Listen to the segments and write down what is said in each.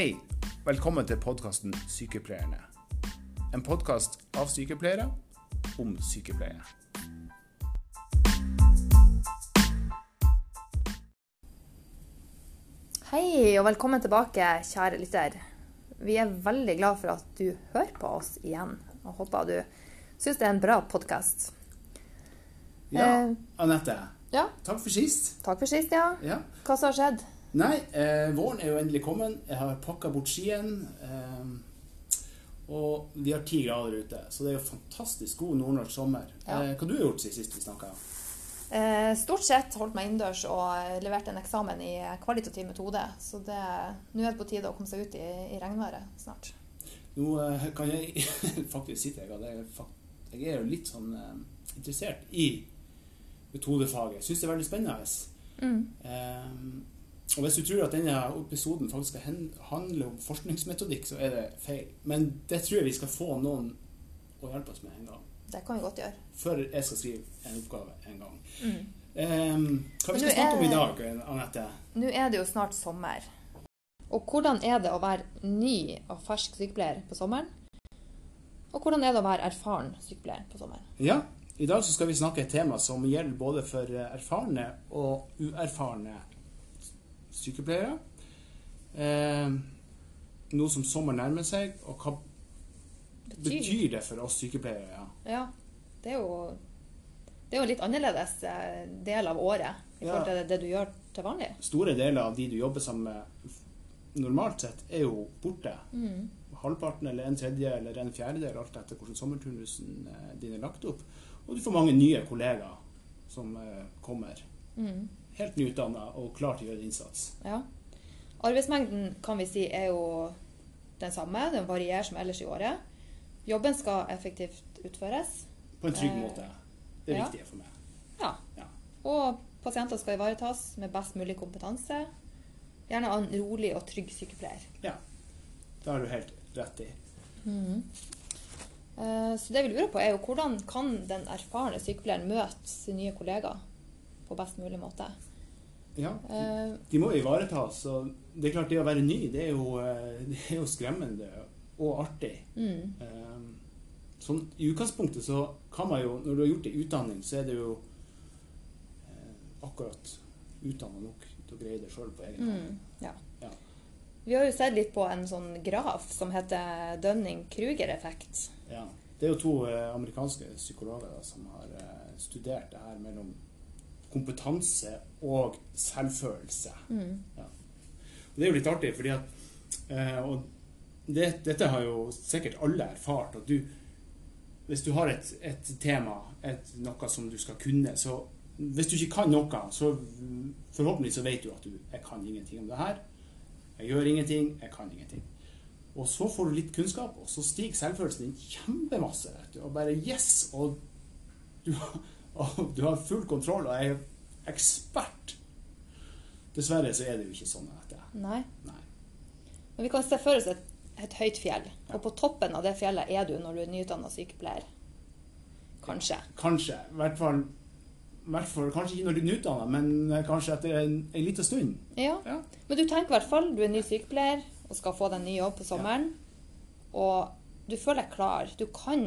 Hei, velkommen til podkasten Sykepleierne. En podkast av sykepleiere om sykepleie. Hei og velkommen tilbake, kjære lytter. Vi er veldig glad for at du hører på oss igjen, og håper du syns det er en bra podkast. Ja, Eh. Anette. Ja, Takk for sist. takk for sist, ja. Ja. Hva som har skjedd? Nei, eh, våren er jo endelig kommet. Jeg har pakka bort skien. Eh, og vi har ti grader ute, så det er jo fantastisk god nordnorsk sommer. Ja. Eh, hva du har gjort siden sist vi snakka? Eh, stort sett holdt meg innendørs og eh, leverte en eksamen i kvalitativ metode. Så nå er det på tide å komme seg ut i, i regnværet snart. Nå eh, kan jeg faktisk si til jeg, er jeg er jo litt sånn interessert i metodefaget. Syns det er veldig spennende. Mm. Og hvis du tror at denne episoden faktisk skal handle om forskningsmetodikk, så er det feil. Men det tror jeg vi skal få noen å hjelpe oss med en gang. Det kan vi godt gjøre. Før jeg skal skrive en oppgave en gang. Mm. Um, hva vi skal skal snakke om i dag, Anette? Nå er det jo snart sommer. Og hvordan er det å være ny og fersk sykepleier på sommeren? Og hvordan er det å være erfaren sykepleier på sommeren? Ja, i dag så skal vi snakke et tema som gjelder både for erfarne og uerfarne sykepleiere. Eh, nå som sommer nærmer seg, og hva betyr det for oss sykepleiere? Ja. Det er jo det er jo en litt annerledes eh, del av året i forhold til det, det du gjør til vanlig. Store deler av de du jobber sammen med normalt sett, er jo borte. Mm. Halvparten eller en tredje eller en fjerdedel, alt etter hvordan sommerturnusen eh, din er lagt opp. Og du får mange nye kollegaer som eh, kommer. Mm. Helt nyutdanna og klar til å gjøre en innsats. Ja. Arbeidsmengden kan vi si er jo den samme. Den varierer som ellers i året. Jobben skal effektivt utføres. På en trygg Eh, måte. Det er ja. viktig for meg. Ja. Ja. Og pasienter skal ivaretas med best mulig kompetanse. Gjerne av en rolig og trygg sykepleier. Ja. Det har du helt rett i. Mm. Så det vi lurer på er jo hvordan kan den erfarne sykepleieren møte sin nye kollega på best mulig måte? Ja. Eh, De må ivaretas. Og det er klart, det å være ny, det er jo, eh, det er jo skremmende og artig. Mm. Eh, Sånn, I utgangspunktet så kan man jo, når du har gjort det i utdanning, så er det jo akkurat utdanna nok til å greie det sjøl på egen hånd. Mm. Ja. Ja. Vi har jo sett litt på en sånn graf som heter Dunning-Kruger-effekt. Ja. Det er jo to amerikanske psykologer da, som har studert det her mellom kompetanse og selvfølelse. Mm. Og det er jo litt artig, fordi at eh, Og det, dette har jo sikkert alle erfart. At du Hvis du har et, et tema, et, noe som du skal kunne, så Hvis du ikke kan noe, så forhåpentlig så vet du at du Jeg kan ingenting om det her. Jeg gjør ingenting. Jeg kan ingenting. Og så får du litt kunnskap, og så stiger selvfølelsen din kjempemasse. Og bare yes! Og du, og du har full kontroll og er ekspert. Dessverre så er det jo ikke sånn. Vet jeg. Nei. Nei. Men vi kan se for oss et, et høyt fjell. Og på toppen av det fjellet er du når du er nyutdanna sykepleier. Kanskje. Kanskje. I hvert fall, hvert fall kanskje ikke når du er nyutdanna, men kanskje etter en, en liten stund. Ja. Ja. Men du tenker i hvert fall du er ny sykepleier og skal få deg ny jobb på sommeren. Og du føler deg klar. Du kan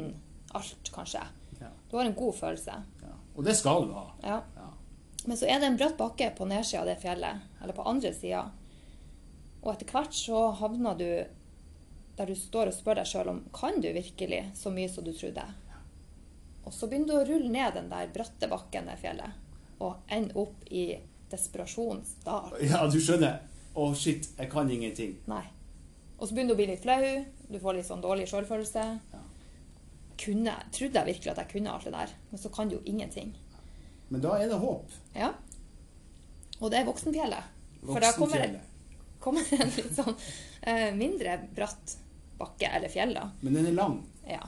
alt, kanskje. Ja. Du har en god følelse. Og det skal du ha. Ja. Ja. Men så er det en bratt bakke på nedsida av det fjellet, eller på andre sida. Og etter hvert så havner du der du står og spør deg sjøl om kan du virkelig så mye som du trodde. Og så begynner du å rulle ned den der bratte bakken ned fjellet, og ender opp i desperasjonens dal. ja, du skjønner. Å, shit, jeg kan ingenting. Nei. Og så begynner du å bli litt flau, du får litt sånn dårlig sjølfølelse. Ja. Kunne, trodde jeg virkelig at jeg kunne alt det der, men så kan du jo ingenting. Men da er det håp. Ja. Og det er Voksenfjellet. For da kommer det, kommer det en litt sånn uh, mindre bratt bakke, eller fjell, da. Men den er lang. Ja.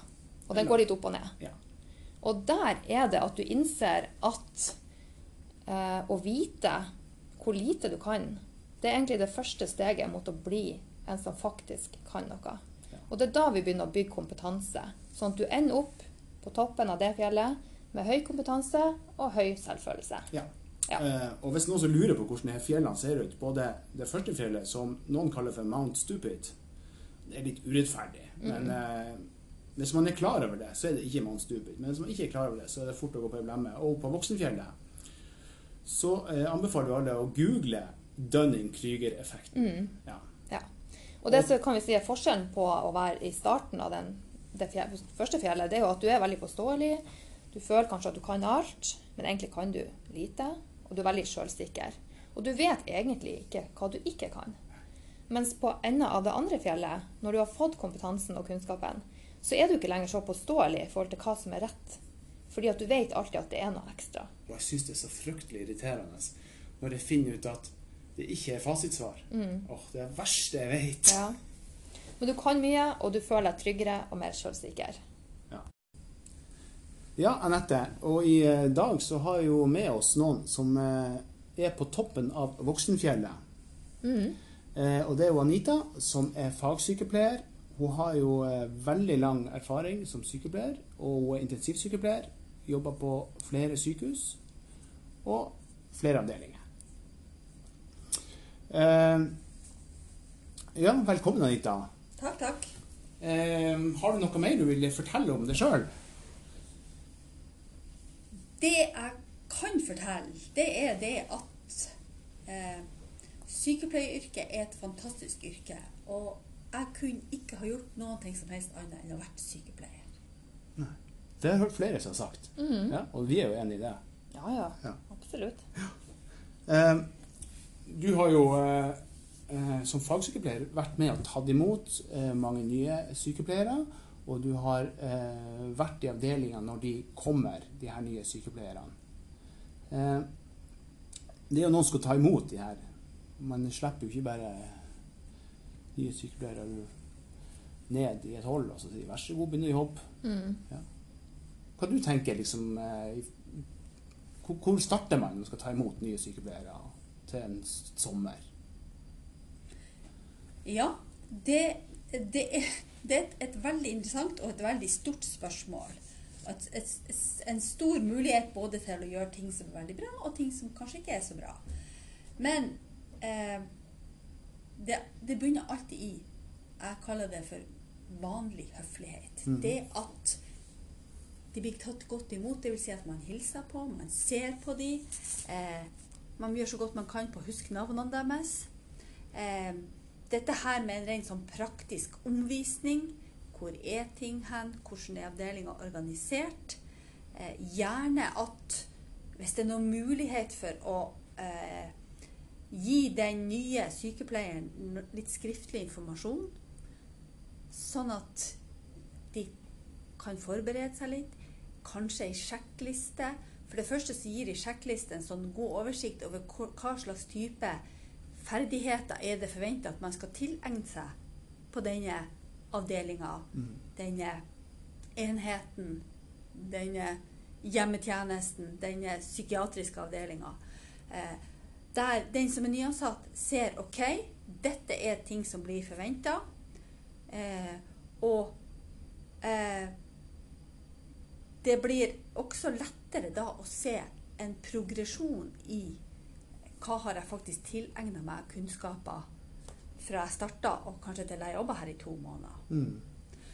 Og den går litt opp og ned. Ja. Og der er det at du innser at uh, å vite hvor lite du kan, det er egentlig det første steget mot å bli en som faktisk kan noe. Ja. Og det er da vi begynner å bygge kompetanse. Sånn at du ender opp på toppen av det fjellet med høy kompetanse og høy selvfølelse. Ja. Ja. Eh, og hvis noen som lurer på hvordan disse fjellene ser ut, både det første fjellet, som noen kaller for Mount Stupid, det er litt urettferdig. Men eh, hvis man er klar over det, så er det ikke Mount Stupid. Men hvis man ikke er klar over det, så er det fort å gå på ei blemme. Og på Voksenfjellet så eh, anbefaler vi alle å google Dunning-Krüger-effekten. Mm. Ja. Ja. Og det som kan vi si er forskjellen på å være i starten av den, det fjell, første fjellet, det er jo at du er veldig påståelig. Du føler kanskje at du kan alt, men egentlig kan du lite. Og du er veldig sjølsikker. Og du vet egentlig ikke hva du ikke kan. Mens på enden av det andre fjellet, når du har fått kompetansen og kunnskapen, så er du ikke lenger så påståelig i forhold til hva som er rett. Fordi at du vet alltid at det er noe ekstra. Og jeg syns det er så fryktelig irriterende når jeg finner ut at det ikke er fasitsvar. Åh, det er det verste jeg vet. Ja. Men du kan mye, og du føler deg tryggere og mer selvsikker. Ja, Anette. Og i eh, dag så har jo med oss noen som eh, er på toppen av Voksenfjellet. Eh, og det er jo Anita, som er fagsykepleier. Hun har jo eh, veldig lang erfaring som sykepleier, og hun er intensivsykepleier. Jobber på flere sykehus og flere avdelinger. Eh, ja, velkommen, Anita. Takk, takk. Eh, har du noe mer du vil fortelle om deg sjøl? Det jeg kan fortelle, det er det at eh, sykepleieryrket er et fantastisk yrke. Og jeg kunne ikke ha gjort noen ting som helst annet enn å vært sykepleier. Det har jeg hørt flere som har sagt. Ja, og vi er jo enig i det. Ja, ja. Ja. Absolutt. Eh, du har jo eh, som fagsykepleier vært med og tatt imot eh, mange nye sykepleiere. Og du har eh, vært i avdelinga når de kommer, de her nye sykepleierne. Eh, det er jo noen som skal ta imot de her. Man slipper jo ikke bare nye sykepleiere ned i et hold og så sier vær så god, begynn å jobbe. Mm. Hva du tenker liksom eh, hvor starter man når man skal ta imot nye sykepleiere til en sommer? Ja, det, det, er, det er et, veldig interessant og et veldig stort spørsmål. Et, et, en stor mulighet både til å gjøre ting som er veldig bra, og ting som kanskje ikke er så bra. Men eh, det, det begynner alltid i Jeg kaller det for vanlig høflighet. Mm. Det at de blir tatt godt imot, dvs. Si at man hilser på, man ser på dem. Eh, man gjør så godt man kan på å huske navnene deres. Eh, dette her med en ren sånn praktisk omvisning. Hvor er ting hen? Hvordan er avdelinga organisert? Eh, gjerne at hvis det er noen mulighet for å eh, gi den nye sykepleieren litt skriftlig informasjon, sånn at de kan forberede seg litt. Kanskje ei sjekkliste. For det første så gir ei sjekkliste en sånn god oversikt over hva slags type ferdigheter er det forventa at man skal tilegne seg på denne avdelinga, denne enheten, denne hjemmetjenesten, denne psykiatriske avdelinga. Eh, der den som er nyansatt, ser OK, dette er ting som blir forventa. Eh, og eh, det blir også lettere da å se en progresjon i hva har jeg faktisk tilegna meg kunnskaper fra jeg starta og kanskje til jeg jobba her i to måneder. Mm.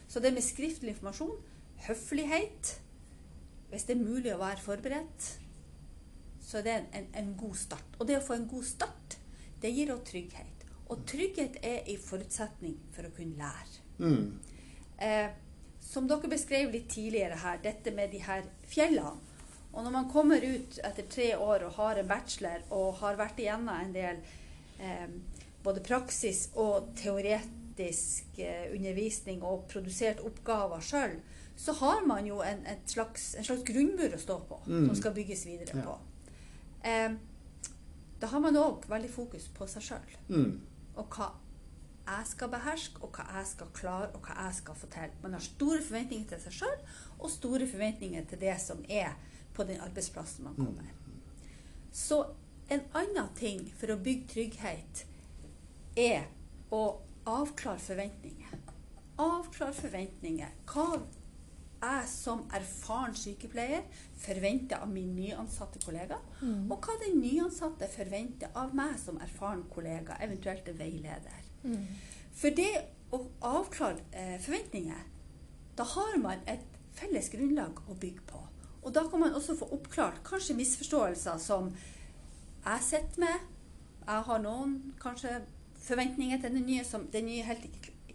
Så det med skriftlig informasjon, høflighet Hvis det er mulig å være forberedt, så er det en, en god start. Og det å få en god start, det gir også trygghet. Og trygghet er en forutsetning for å kunne lære. Mm. Eh, som dere beskrev litt tidligere her, dette med de her fjellene. Og når man kommer ut etter tre år og har en bachelor og har vært igjennom en del eh, både praksis og teoretisk eh, undervisning og produsert oppgaver sjøl, så har man jo en, et slags, en slags grunnmur å stå på, Mm. som skal bygges videre Ja. på. Eh, da har man òg veldig fokus på seg sjøl Mm. og hva jeg skal beherske, og hva jeg skal klare, og hva jeg skal få til. Man har store forventninger til seg sjøl, og store forventninger til det som er på den arbeidsplassen man kommer. Så en annen ting for å bygge trygghet er å avklare forventninger. Avklare forventninger. Hva jeg som erfaren sykepleier forventer av min nyansatte kollega, og hva den nyansatte forventer av meg som erfaren kollega, eventuelt en veileder. For det å avklare eh, forventninger, da har man et felles grunnlag å bygge på. Og da kan man også få oppklart kanskje misforståelser som jeg sitter med. Jeg har noen kanskje forventninger til den nye som den nye helt,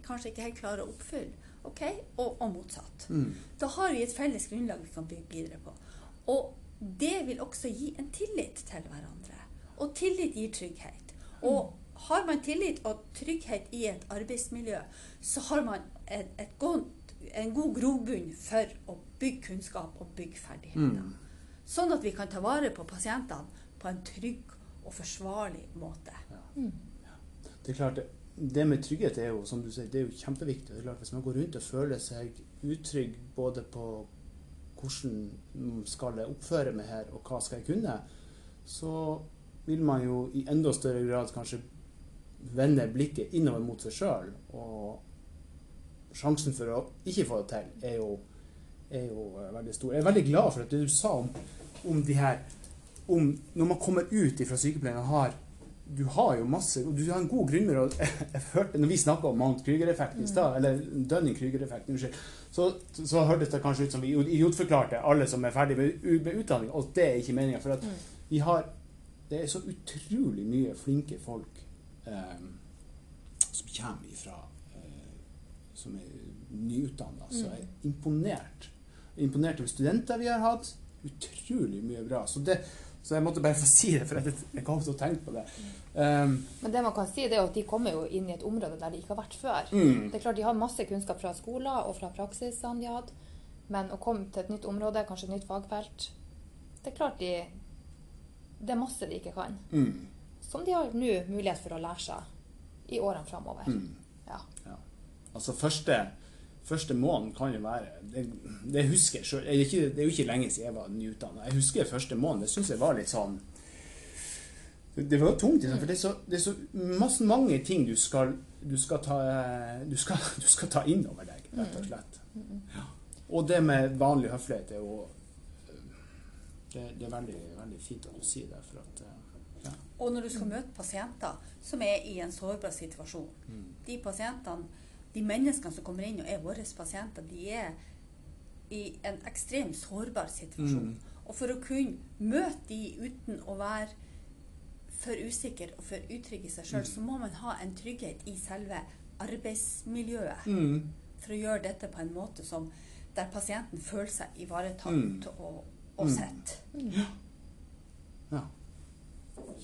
kanskje ikke helt klarer å oppfylle. Ok? Og, og motsatt. Mm. Da har vi et felles grunnlag vi kan bygge videre på. Og det vil også gi en tillit til hverandre. Og tillit gir trygghet. Og har man tillit og trygghet i et arbeidsmiljø, så har man et, et godt, en god grobunn for å bygge kunnskap og bygge ferdigheter. Mm. Sånn at vi kan ta vare på pasientene på en trygg og forsvarlig måte. Det er klart, det, det med trygghet er jo, som du sier, det er jo kjempeviktig. Det er klart, hvis man går rundt og føler seg utrygg både på hvordan skal jeg oppføre meg her, og hva skal jeg kunne, så vil man jo i enda større grad kanskje vende blikket innover mot seg sjøl. Og sjansen for å ikke få det til er jo, er jo eh, veldig stor. Jeg er veldig glad for at du sa om, om de her om Når man kommer ut fra sykepleien og har du har jo masse Du har en god grunnmur. med jeg hørte, Når vi snakka om Mount Krüger-effekten i stad, eller Dunning-Krüger-effekten, unnskyld, så, så hørtes det kanskje ut som vi idiotforklarte alle som er ferdig med, med utdanning, og det er ikke meninga. For at vi har Det er så utrolig mye flinke folk eh, som kommer ifra eh, Som er nyutdanna. Så jeg er imponert. Imponert over studenter vi har hatt. Utrolig mye bra. Så det så jeg måtte bare få si det, for jeg, jeg kom til å tenke på det. Um, Men det man kan si, det er jo at de kommer jo inn i et område der de ikke har vært før. Mm. Det er klart De har masse kunnskap fra skoler og fra praksisene de har hatt. men å komme til et nytt område, kanskje et nytt fagfelt Det er klart de Det er masse de ikke kan. mm, Som de har nå mulighet for å lære seg i årene framover. mm. Ja. Ja. Altså første, første måneden kan jo være Det, det husker jeg sjøl. Det er jo ikke lenge siden jeg var nyutdanna. Jeg husker første måneden. Det syns jeg var litt sånn Det var jo tungt, liksom, for det er så, det er så masse, mange ting du skal, du skal ta du skal, du skal ta inn over deg, rett og slett. Ja. Og det med vanlig høflighet er jo det, det er veldig, veldig fint at du sier det. For at, ja. Og når du skal møte pasienter som er i en sårbar situasjon Mm. De pasientene, de menneskene som kommer inn og er våre pasienter, de er i en ekstremt sårbar situasjon. Mm. Og for å kunne møte de uten å være for usikker og for utrygg i seg sjøl, Mm. så må man ha en trygghet i selve arbeidsmiljøet Mm. for å gjøre dette på en måte som der pasienten føler seg ivaretatt Mm. og, og Mm. sett. Ja.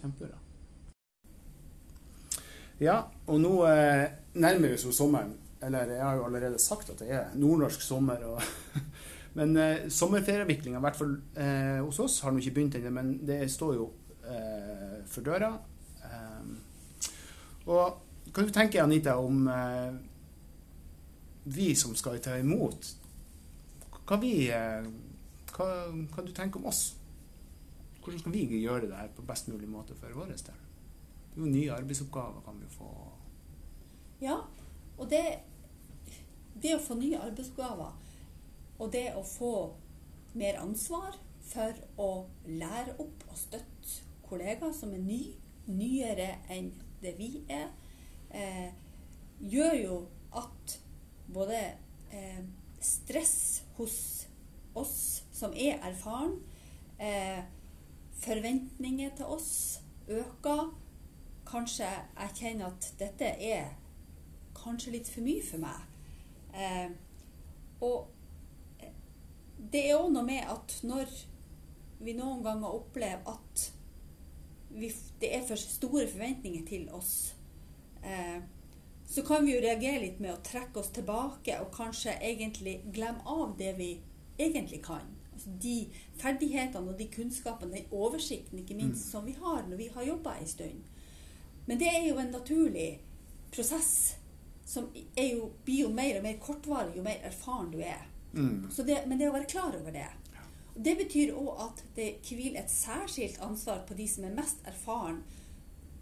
Kjempebra. Ja, og nå eh, nærmer vi oss sommeren. Eller jeg har jo allerede sagt at det er nordnorsk sommer. Og men eh, sommerferieavviklinga, i hvert fall eh, hos oss, har nå ikke begynt ennå, men det står jo eh, for døra. Eh, og hva du tenker Anita, om eh, vi som skal ta imot Hva vi eh, hva, hva du tenker om oss? Hvordan skal vi gjøre det her på best mulig måte for vår del? Nye arbeidsoppgaver kan vi få. Ja, og det, det å få nye arbeidsoppgaver, og det å få mer ansvar for å lære opp og støtte kollegaer som er ny, nyere enn det vi er, eh, gjør jo at både eh, stress hos oss som er erfaren, eh, forventninger til oss øker. Kanskje jeg kjenner at dette er kanskje litt for mye for meg. Eh, og eh, det er òg noe med at når vi noen ganger opplever at vi, det er for store forventninger til oss, eh, så kan vi jo reagere litt med å trekke oss tilbake og kanskje egentlig glemme av det vi egentlig kan. Altså de ferdighetene og de kunnskapene, den oversikten ikke minst, som vi har når vi har jobba en stund. Men det er jo en naturlig prosess som jo, blir jo mer og mer kortvarig jo mer erfaren du er. Mm. Så det, men det å være klar over det. Det betyr òg at det hviler et særskilt ansvar på de som er mest erfaren,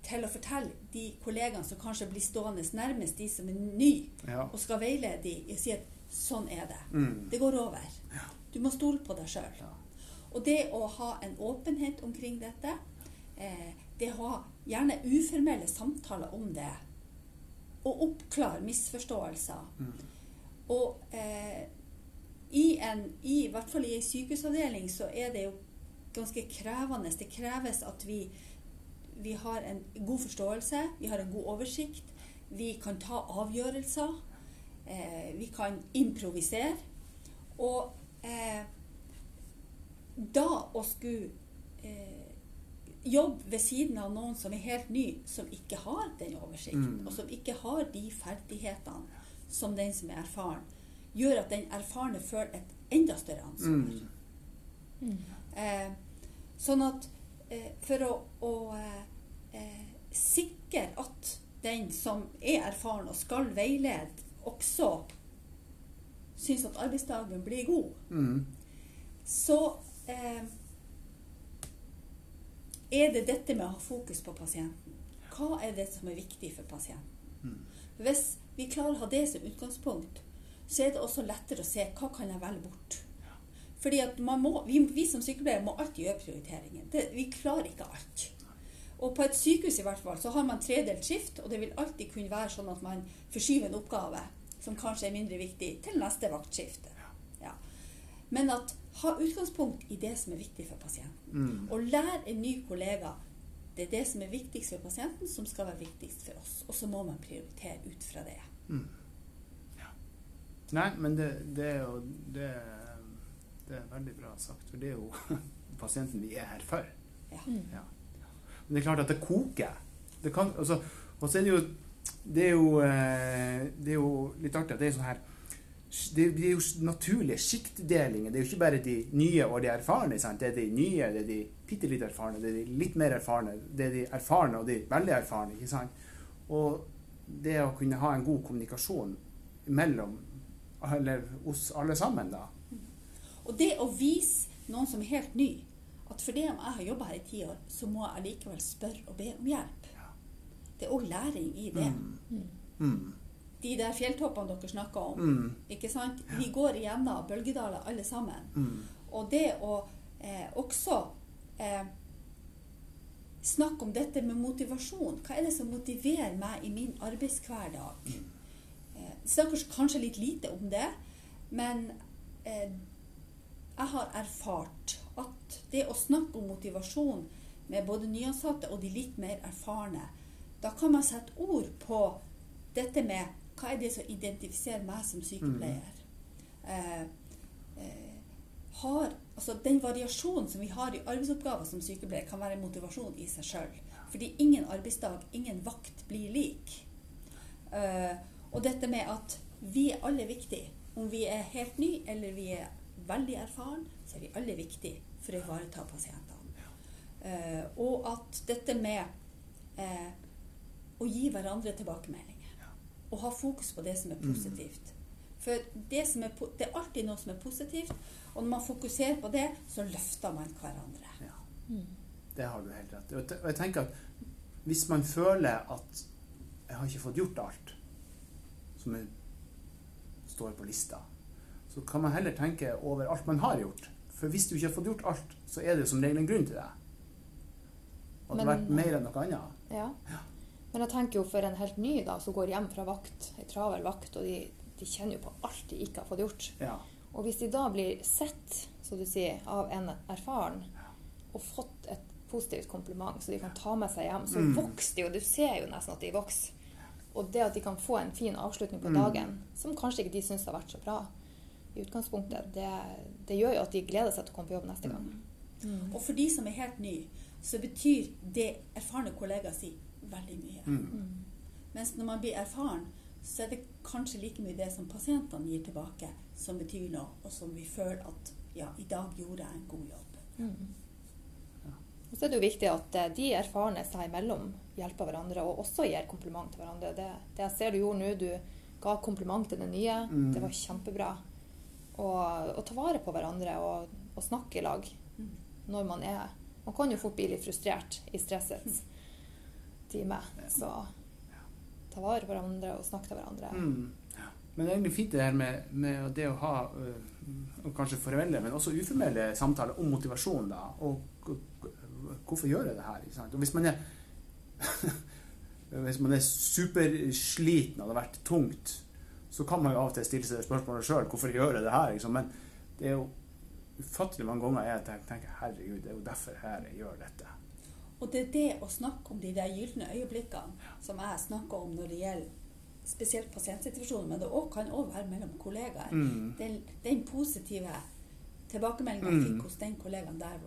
til å fortelle de kollegaene som kanskje blir stående nærmest de som er nye, Ja. og skal veilede de og si at sånn er det. Mm. Det går over. Du må stole på deg sjøl. Ja. Og det å ha en åpenhet omkring dette, eh, det å ha gjerne uformelle samtaler om det, og oppklare misforståelser. Mm. Og eh, i, en, i, hvert fall i en sykehusavdeling så er det jo ganske krevende. Det kreves at vi, vi har en god forståelse, vi har en god oversikt, vi kan ta avgjørelser, eh, vi kan improvisere. Og eh, da å skulle eh, jobbe ved siden av noen som er helt ny, som ikke har den oversikten, Mm. og som ikke har de ferdighetene som den som er erfaren, gjør at den erfarne føler et enda større ansvar. Mm. Eh, sånn at eh, for å, å eh, eh, sikre at den som er erfaren og skal veilede, også syns at arbeidsdagen blir god, Mm. så eh, er det dette med å ha fokus på pasienten. Hva er det som er viktig for pasienten? Mm. Hvis vi klarer å ha det som utgangspunkt, så er det også lettere å se hva kan jeg velge bort. Fordi at man må, vi, vi som sykepleiere må alltid gjøre prioriteringer. Det, vi klarer ikke alt. Og på et sykehus i hvert fall så har man tredelt skift, og det vil alltid kunne være sånn at man forskyver en oppgave som kanskje er mindre viktig, til neste vaktskifte. Men at ha utgangspunkt i det som er viktig for pasienten. Mm. Og lær en ny kollega det er det som er viktigst for pasienten, som skal være viktigst for oss. Og så må man prioritere ut fra det. Mm. Ja. Nei, men det, det er jo det, det er veldig bra sagt. For det er jo pasienten vi er her for. Ja. Mm. Ja. Men det er klart at det koker. Det kan, altså, og så er det jo det er, jo eh, det er jo litt artig at det er sånn her det er jo naturlige sjiktdelinger. Det er jo ikke bare de nye og de erfarne. Sant? Det er de nye, det er de bitte litt erfarne, det er de litt mer erfarne, det er de erfarne og de veldig erfarne. ikke sant? Og det å kunne ha en god kommunikasjon mellom eller hos alle sammen, da. Og det å vise noen som er helt ny, at fordi om jeg har jobba her i ti år, så må jeg likevel spørre og be om hjelp. Det er òg læring i det. Mm. Mm. De der fjelltoppene dere snakker om, Mm. ikke sant? vi går igjennom bølgedaler alle sammen. Mm. Og det å eh, også eh, snakke om dette med motivasjon. Hva er det som motiverer meg i min arbeidshverdag? Eh, snakker kanskje litt lite om det, men eh, jeg har erfart at det å snakke om motivasjon med både nyansatte og de litt mer erfarne, da kan man sette ord på dette med hva er det som identifiserer meg som sykepleier. Eh, eh, har, altså Den variasjonen som vi har i arbeidsoppgaver som sykepleier, kan være en motivasjon i seg sjøl. Fordi ingen arbeidsdag, ingen vakt blir lik. Eh, og dette med at vi er alle viktige. Om vi er helt ny eller vi er veldig erfaren, så er vi alle viktige for å ivareta pasientene. Eh, og at dette med eh, å gi hverandre tilbakemeldinger. Og ha fokus på det som er positivt. For det, som er, det er alltid noe som er positivt, og når man fokuserer på det, så løfter man hverandre. Ja. Mm. Det har du helt rett i. Og jeg tenker at hvis man føler at jeg har ikke fått gjort alt som er, står på lista, så kan man heller tenke over alt man har gjort. For hvis du ikke har fått gjort alt, så er det som regel en grunn til det. Og det har vært mer enn noe annet. Ja. Men jeg tenker jo for en helt ny da, som går hjem fra vakt, ei travel vakt, og de, de kjenner jo på alt de ikke har fått gjort. Ja. Og hvis de da blir sett, så du sier, av en erfaren, og fått et positivt kompliment, så de kan ta med seg hjem, så Mm. vokser de jo. Du ser jo nesten at de vokser. Og det at de kan få en fin avslutning på Mm. dagen, som kanskje ikke de syns har vært så bra i utgangspunktet, det, det gjør jo at de gleder seg til å komme på jobb neste gang. Mm. Og for de som er helt nye, så betyr det erfarne kollegaer sier, veldig mye. Mm. Mens når man blir erfaren, så er det kanskje like mye det som pasientene gir tilbake, som betyr noe, og som vi føler at ja, i dag gjorde jeg en god jobb. Mm. Og så er det jo viktig at eh, de erfarne seg imellom hjelper hverandre, og også gir kompliment til hverandre. Det, det jeg ser du gjorde nå, du ga kompliment til den nye. Mm. Det var kjempebra. Og, og ta vare på hverandre og, og snakke i lag Mm. når man er Man kan jo fort bli litt frustrert i stressets time. Så ta vare på hverandre og snakke til hverandre. Mm. Men det er egentlig fint det her med, med det å ha øh, og kanskje formelle, men også uformelle samtaler om motivasjon. da, og Hvorfor gjør jeg det her? Og hvis man er hvis man er supersliten og det har vært tungt, så kan man jo av og til stille seg spørsmålet sjøl hvorfor gjør jeg det her? Liksom. Men det er jo ufattelig mange ganger jeg tenker, tenker herregud, det er jo derfor jeg gjør dette. Og det er det å snakke om de der gylne øyeblikkene som jeg snakker om når det gjelder spesielt pasientsituasjonen, men det også kan òg være mellom kollegaer. Mm. Den, den positive tilbakemeldinga jeg fikk hos den kollegaen der,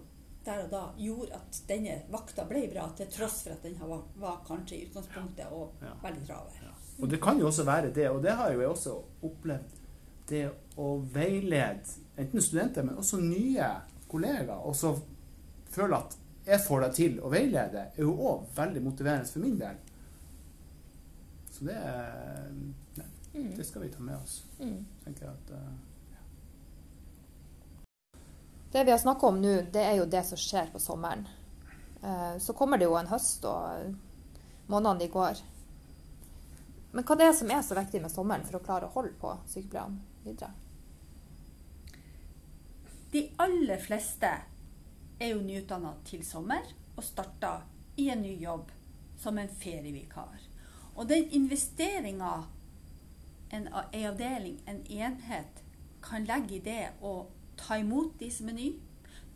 der og da, gjorde at denne vakta ble bra, til tross for at den var, var kanskje i utgangspunktet og Ja. veldig travel. Og det kan jo også være det, og det har jo jeg også opplevd, det å veilede enten studenter, men også nye kollegaer, og så føle at jeg får deg til å veilede, er jo òg veldig motiverende for min del. Så det, er- nei, det skal vi ta med oss. Mm. tenker jeg at... ja. Det vi har snakka om nå, det er jo det som skjer på sommeren. Eh, Så kommer det jo en høst, og månedene de går. Men hva det er som er så viktig med sommeren for å klare å holde på sykepleierne videre? De aller fleste er jo nyutdanna til sommer og starta i en ny jobb som en ferievikar. Og den investeringa en en avdeling, en enhet, kan legge i det å ta imot de som er nye,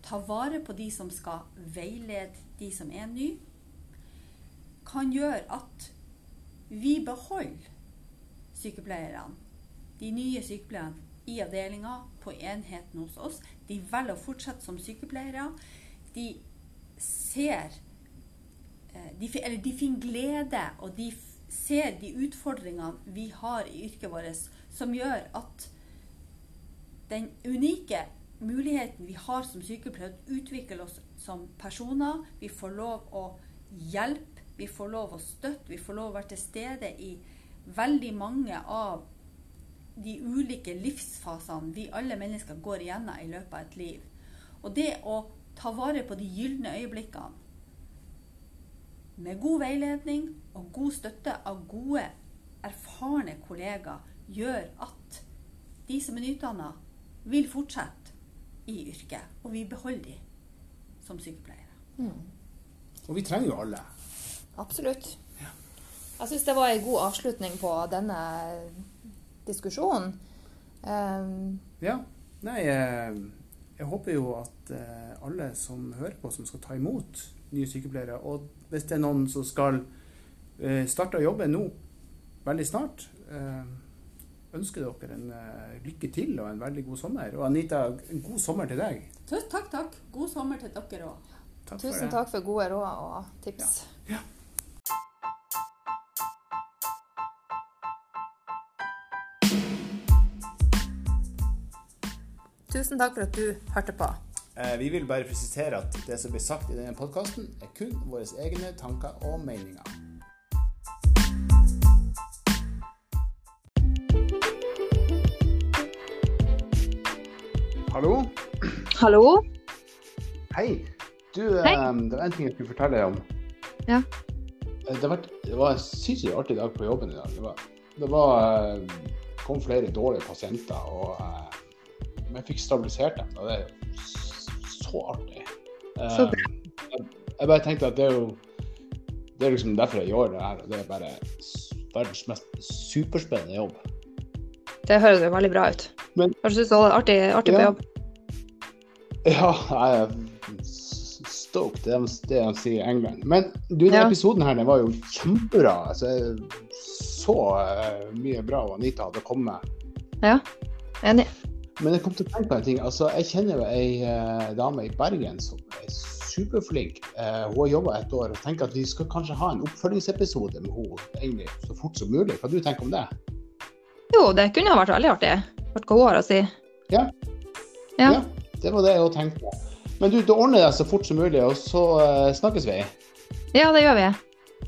ta vare på de som skal veilede de som er nye, kan gjøre at vi beholder sykepleierne, de nye sykepleierne, i avdelinga, på enheten hos oss. De velger å fortsette som sykepleiere. De ser eh, de, Eller de finner glede, og de ser de utfordringene vi har i yrket vårt, som gjør at den unike muligheten vi har som sykepleiere utvikler oss som personer. Vi får lov å hjelpe, vi får lov å støtte, vi får lov å være til stede i veldig mange av de ulike livsfasene vi alle mennesker går igjennom i løpet av et liv. Og det å ta vare på de gylne øyeblikkene med god veiledning og god støtte av gode, erfarne kollegaer gjør at de som er nyutdanna, vil fortsette i yrket, og vi beholder de som sykepleiere. Og vi trenger jo alle. Absolutt. Jeg syns det var en god avslutning på denne diskusjonen. Um, Ja. Nei, jeg, jeg håper jo at eh, alle som hører på, som skal ta imot nye sykepleiere, og hvis det er noen som skal eh, starte å jobbe nå, veldig snart, eh, ønsker dere en eh, lykke til og en veldig god sommer. Og Anita, en god sommer til deg. Takk, takk. God sommer til dere òg. Tusen takk for gode råd og tips. Ja. Tusen takk for at du hørte på. Eh, Vi vil bare presisere at det som blir sagt i denne podkasten, er kun våre egne tanker og meninger. Hallo? Hallo? Hei. Du, Hei. eh, det var en ting jeg skulle fortelle deg om. Ja. Eh, Det, var, det var en sinnssykt artig dag på jobben i dag. Det, var, det var, kom flere dårlige pasienter, og eh, jeg fikk stabilisert dem. Og det er jo så artig. Eh, Så. Jeg, jeg bare tenkte at det er jo det er liksom derfor jeg gjør det her. og Det er bare verdens mest superspennende jobb. Det høres jo veldig bra ut. Men- Hva syns du det er artig, artig på jobb? Ja, jeg er stoked, det er det de sier i England. Men du, denne Ja. episoden her den var jo kjempebra. Altså, så eh, mye bra Anita hadde kommet. Ja, enig. Men jeg kom til å tenke på en ting. Altså, jeg kjenner jo ei eh, dame i Bergen som er superflink. Eh, hun har jobba et år og tenker at vi skal kanskje ha en oppfølgingsepisode med henne egentlig så fort som mulig. Hva du tenker om det? Jo, det kunne ha vært veldig artig. Hørt hva hun har å si. Ja. Ja. Ja, det var det jeg tenkte. Men du, du ordner deg så fort som mulig, og så eh, snakkes vi. Ja, det gjør vi.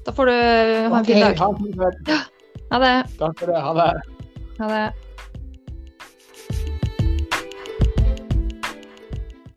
Da får du ha en fin dag. ha en fin dag. Ha det. Takk for det. Ha det. Ha det.